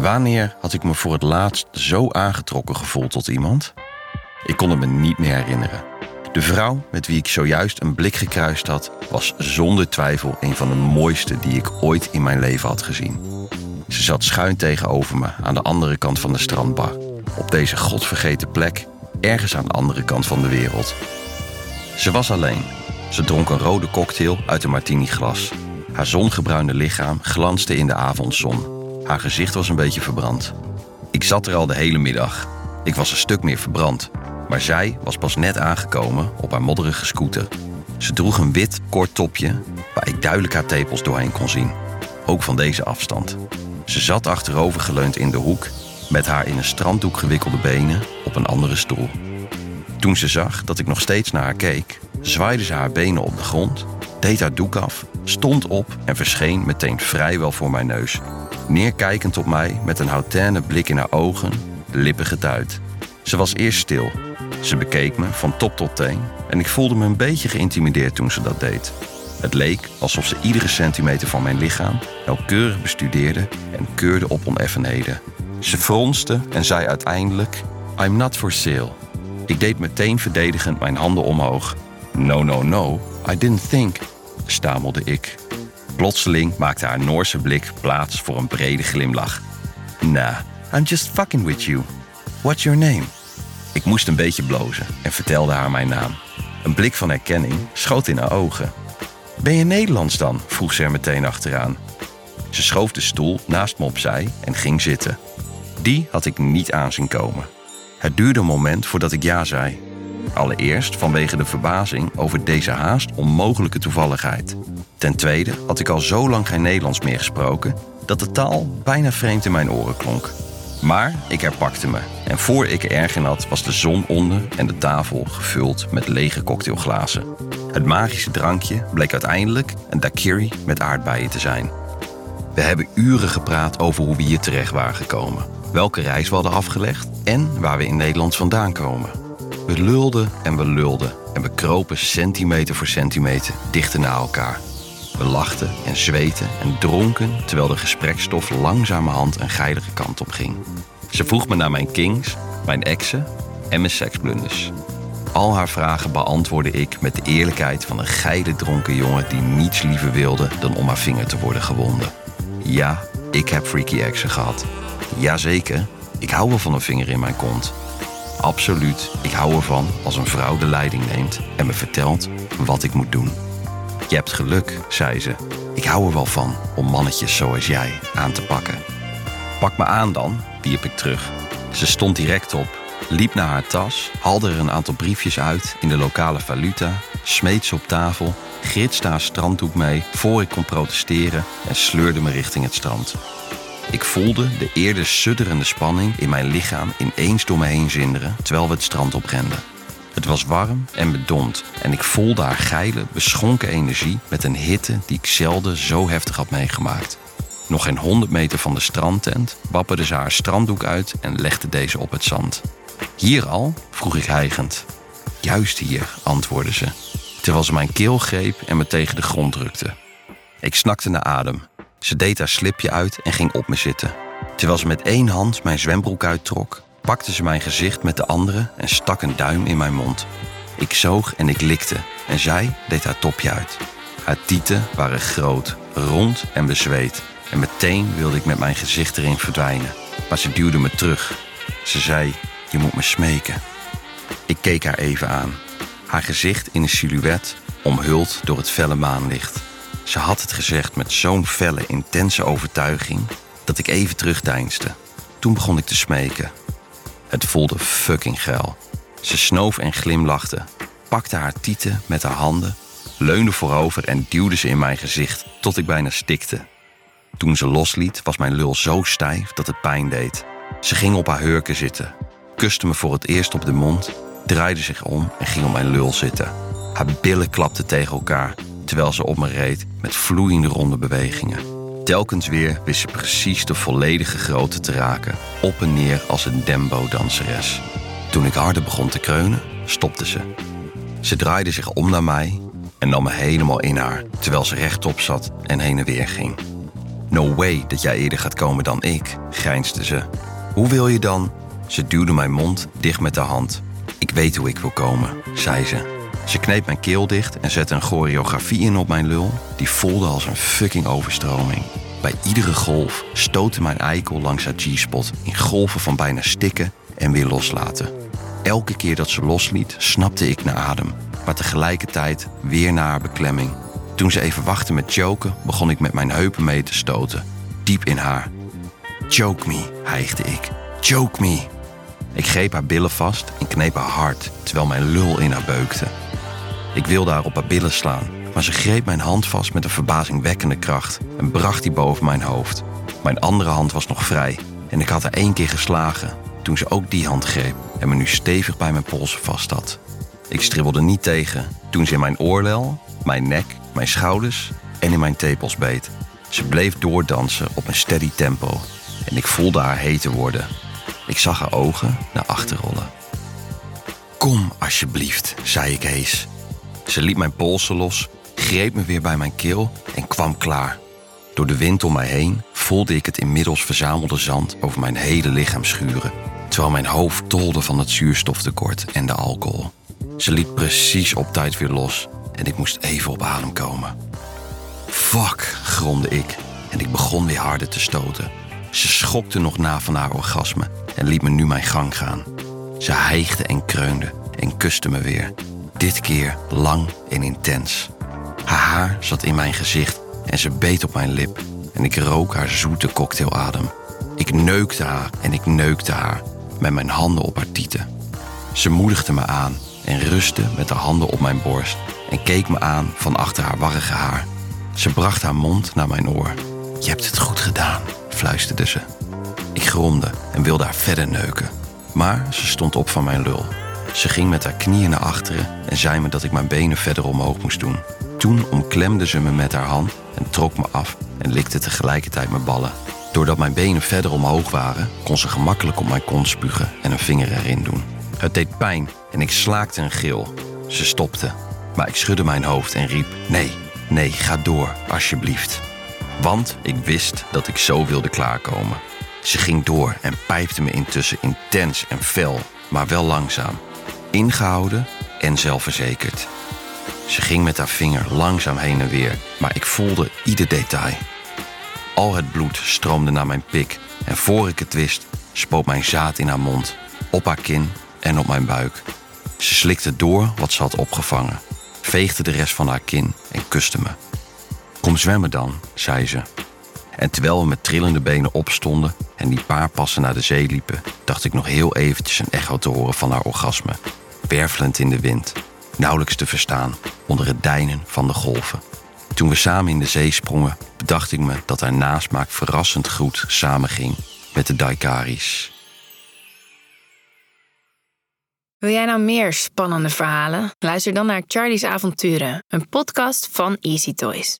Wanneer had ik me voor het laatst zo aangetrokken gevoeld tot iemand? Ik kon het me niet meer herinneren. De vrouw met wie ik zojuist een blik gekruist had, was zonder twijfel een van de mooiste die ik ooit in mijn leven had gezien. Ze zat schuin tegenover me aan de andere kant van de strandbar. Op deze godvergeten plek, ergens aan de andere kant van de wereld. Ze was alleen. Ze dronk een rode cocktail uit een martini-glas. Haar zongebruinde lichaam glanste in de avondzon. Haar gezicht was een beetje verbrand. Ik zat er al de hele middag. Ik was een stuk meer verbrand. Maar zij was pas net aangekomen op haar modderige scooter. Ze droeg een wit, kort topje waar ik duidelijk haar tepels doorheen kon zien. Ook van deze afstand. Ze zat achterover geleund in de hoek, met haar in een stranddoek gewikkelde benen op een andere stoel. Toen ze zag dat ik nog steeds naar haar keek, zwaaide ze haar benen op de grond, deed haar doek af, stond op en verscheen meteen vrijwel voor mijn neus. Neerkijkend op mij met een hautaine blik in haar ogen, lippen getuid. Ze was eerst stil. Ze bekeek me van top tot teen en ik voelde me een beetje geïntimideerd toen ze dat deed. Het leek alsof ze iedere centimeter van mijn lichaam nauwkeurig bestudeerde en keurde op oneffenheden. Ze fronste en zei uiteindelijk: I'm not for sale. Ik deed meteen verdedigend mijn handen omhoog. No, no, no, I didn't think, stamelde ik. Plotseling maakte haar Noorse blik plaats voor een brede glimlach. Nah, I'm just fucking with you. What's your name? Ik moest een beetje blozen en vertelde haar mijn naam. Een blik van herkenning schoot in haar ogen. Ben je Nederlands dan? vroeg ze er meteen achteraan. Ze schoof de stoel naast me opzij en ging zitten. Die had ik niet aanzien komen. Het duurde een moment voordat ik ja zei. Allereerst vanwege de verbazing over deze haast onmogelijke toevalligheid. Ten tweede had ik al zo lang geen Nederlands meer gesproken dat de taal bijna vreemd in mijn oren klonk. Maar ik herpakte me en voor ik er erg in had was de zon onder en de tafel gevuld met lege cocktailglazen. Het magische drankje bleek uiteindelijk een daiquiri met aardbeien te zijn. We hebben uren gepraat over hoe we hier terecht waren gekomen, welke reis we hadden afgelegd en waar we in Nederland vandaan komen. We lulden en we lulden en we kropen centimeter voor centimeter dichter naar elkaar. We lachten en zweten en dronken terwijl de gesprekstof langzamerhand een geilige kant op ging. Ze vroeg me naar mijn kings, mijn exen en mijn seksblunders. Al haar vragen beantwoordde ik met de eerlijkheid van een geile dronken jongen die niets liever wilde dan om haar vinger te worden gewonden. Ja, ik heb freaky exen gehad. Jazeker, ik hou wel van een vinger in mijn kont. Absoluut, ik hou ervan als een vrouw de leiding neemt en me vertelt wat ik moet doen. Je hebt geluk, zei ze. Ik hou er wel van om mannetjes zoals jij aan te pakken. Pak me aan dan, wierp ik terug. Ze stond direct op, liep naar haar tas, haalde er een aantal briefjes uit in de lokale valuta, smeet ze op tafel, gritste haar stranddoek mee voor ik kon protesteren en sleurde me richting het strand. Ik voelde de eerder sudderende spanning in mijn lichaam ineens door me heen zinderen terwijl we het strand oprenden. Het was warm en bedompt en ik voelde haar geile, beschonken energie met een hitte die ik zelden zo heftig had meegemaakt. Nog geen honderd meter van de strandtent wapperde ze haar stranddoek uit en legde deze op het zand. Hier al? vroeg ik hijgend. Juist hier, antwoordde ze, terwijl ze mijn keel greep en me tegen de grond drukte. Ik snakte naar adem. Ze deed haar slipje uit en ging op me zitten. Terwijl ze met één hand mijn zwembroek uittrok, pakte ze mijn gezicht met de andere en stak een duim in mijn mond. Ik zoog en ik likte en zij deed haar topje uit. Haar tieten waren groot, rond en bezweet. En meteen wilde ik met mijn gezicht erin verdwijnen. Maar ze duwde me terug. Ze zei, je moet me smeken. Ik keek haar even aan. Haar gezicht in een silhouet, omhuld door het felle maanlicht. Ze had het gezegd met zo'n felle, intense overtuiging dat ik even terugdeinsde. Toen begon ik te smeken. Het voelde fucking geil. Ze snoof en glimlachte, pakte haar tieten met haar handen, leunde voorover en duwde ze in mijn gezicht tot ik bijna stikte. Toen ze losliet, was mijn lul zo stijf dat het pijn deed. Ze ging op haar hurken zitten, kuste me voor het eerst op de mond, draaide zich om en ging op mijn lul zitten. Haar billen klapten tegen elkaar terwijl ze op me reed met vloeiende ronde bewegingen. Telkens weer wist ze precies de volledige grootte te raken, op en neer als een dembo-danseres. Toen ik harder begon te kreunen, stopte ze. Ze draaide zich om naar mij en nam me helemaal in haar, terwijl ze rechtop zat en heen en weer ging. No way dat jij eerder gaat komen dan ik, grijnsde ze. Hoe wil je dan? Ze duwde mijn mond dicht met de hand. Ik weet hoe ik wil komen, zei ze. Ze kneep mijn keel dicht en zette een choreografie in op mijn lul. Die voelde als een fucking overstroming. Bij iedere golf stootte mijn eikel langs haar G-spot in golven van bijna stikken en weer loslaten. Elke keer dat ze losliet, snapte ik naar adem, maar tegelijkertijd weer naar haar beklemming. Toen ze even wachtte met choken, begon ik met mijn heupen mee te stoten, diep in haar. Choke me, hijgde ik. Choke me. Ik greep haar billen vast en kneep haar hard, terwijl mijn lul in haar beukte. Ik wilde haar op haar billen slaan, maar ze greep mijn hand vast met een verbazingwekkende kracht en bracht die boven mijn hoofd. Mijn andere hand was nog vrij en ik had haar één keer geslagen toen ze ook die hand greep en me nu stevig bij mijn polsen vast had. Ik stribbelde niet tegen toen ze in mijn oorlel, mijn nek, mijn schouders en in mijn tepels beet. Ze bleef doordansen op een steady tempo en ik voelde haar heter worden. Ik zag haar ogen naar achter rollen. Kom alsjeblieft, zei ik hees. Ze liet mijn polsen los, greep me weer bij mijn keel en kwam klaar. Door de wind om mij heen voelde ik het inmiddels verzamelde zand over mijn hele lichaam schuren, terwijl mijn hoofd tolde van het zuurstoftekort en de alcohol. Ze liet precies op tijd weer los en ik moest even op adem komen. Fuck, gromde ik en ik begon weer harder te stoten. Ze schokte nog na van haar orgasme en liet me nu mijn gang gaan. Ze hijgde en kreunde en kuste me weer, dit keer lang en intens. Haar haar zat in mijn gezicht en ze beet op mijn lip. En ik rook haar zoete cocktailadem. Ik neukte haar en ik neukte haar met mijn handen op haar tieten. Ze moedigde me aan en rustte met haar handen op mijn borst en keek me aan van achter haar warrige haar. Ze bracht haar mond naar mijn oor. Je hebt het goed gedaan, fluisterde ze. Ik gromde en wilde haar verder neuken. Maar ze stond op van mijn lul ze ging met haar knieën naar achteren en zei me dat ik mijn benen verder omhoog moest doen. Toen omklemde ze me met haar hand en trok me af en likte tegelijkertijd mijn ballen. Doordat mijn benen verder omhoog waren, kon ze gemakkelijk op mijn kont spugen en een vinger erin doen. Het deed pijn en ik slaakte een gil. Ze stopte, maar ik schudde mijn hoofd en riep: Nee, nee, ga door, alsjeblieft. Want ik wist dat ik zo wilde klaarkomen. Ze ging door en pijpte me intussen intens en fel, maar wel langzaam ingehouden en zelfverzekerd. Ze ging met haar vinger langzaam heen en weer, maar ik voelde ieder detail. Al het bloed stroomde naar mijn pik en voor ik het wist, spoot mijn zaad in haar mond, op haar kin en op mijn buik. Ze slikte door wat ze had opgevangen, veegde de rest van haar kin en kuste me. Kom zwemmen dan, zei ze. En terwijl we met trillende benen opstonden en die paar passen naar de zee liepen, dacht ik nog heel eventjes een echo te horen van haar orgasme wervelend in de wind, nauwelijks te verstaan onder het deinen van de golven. Toen we samen in de zee sprongen, bedacht ik me dat haar nasmaak verrassend goed samenging met de Daikaris. Wil jij nou meer spannende verhalen? Luister dan naar Charlie's Avonturen, een podcast van Easy Toys.